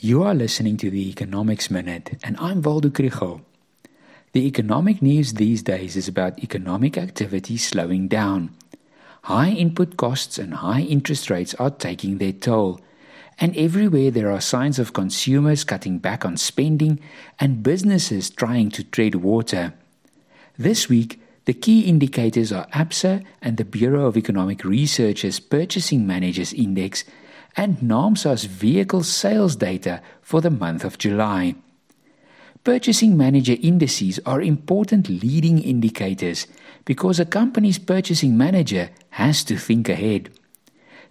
You are listening to the Economics Minute, and I'm Waldo Krugell. The economic news these days is about economic activity slowing down. High input costs and high interest rates are taking their toll, and everywhere there are signs of consumers cutting back on spending and businesses trying to tread water. This week, the key indicators are ABSA and the Bureau of Economic Research's Purchasing Managers Index and NAAMSA's vehicle sales data for the month of July. Purchasing manager indices are important leading indicators because a company's purchasing manager has to think ahead.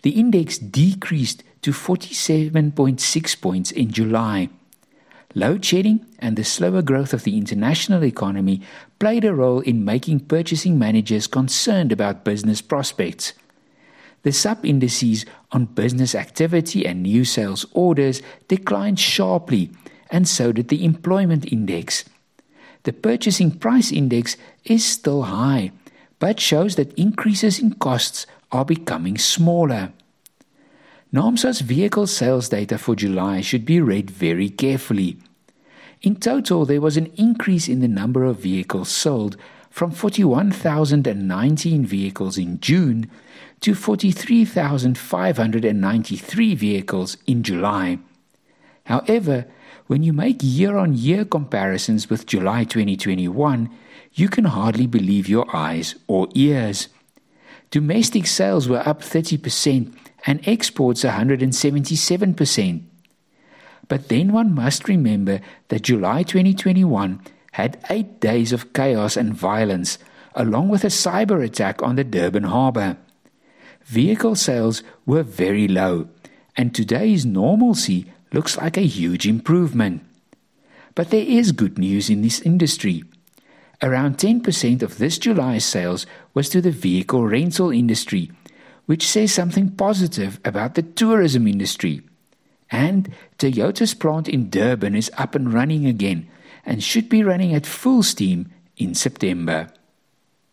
The index decreased to 47.6 points in July. Load shedding and the slower growth of the international economy played a role in making purchasing managers concerned about business prospects. The sub indices on business activity and new sales orders declined sharply, and so did the employment index. The purchasing price index is still high, but shows that increases in costs are becoming smaller. NAAMSA's vehicle sales data for July should be read very carefully. In total, there was an increase in the number of vehicles sold from 41,019 vehicles in June to 43,593 vehicles in July. However, when you make year on year comparisons with July 2021, you can hardly believe your eyes or ears. Domestic sales were up 30% and exports 177%. But then one must remember that July 2021 had eight days of chaos and violence, along with a cyber attack on the Durban harbour. Vehicle sales were very low, and today's normalcy looks like a huge improvement. But there is good news in this industry. Around 10% of this July's sales was to the vehicle rental industry, which says something positive about the tourism industry. And Toyota's plant in Durban is up and running again and should be running at full steam in September.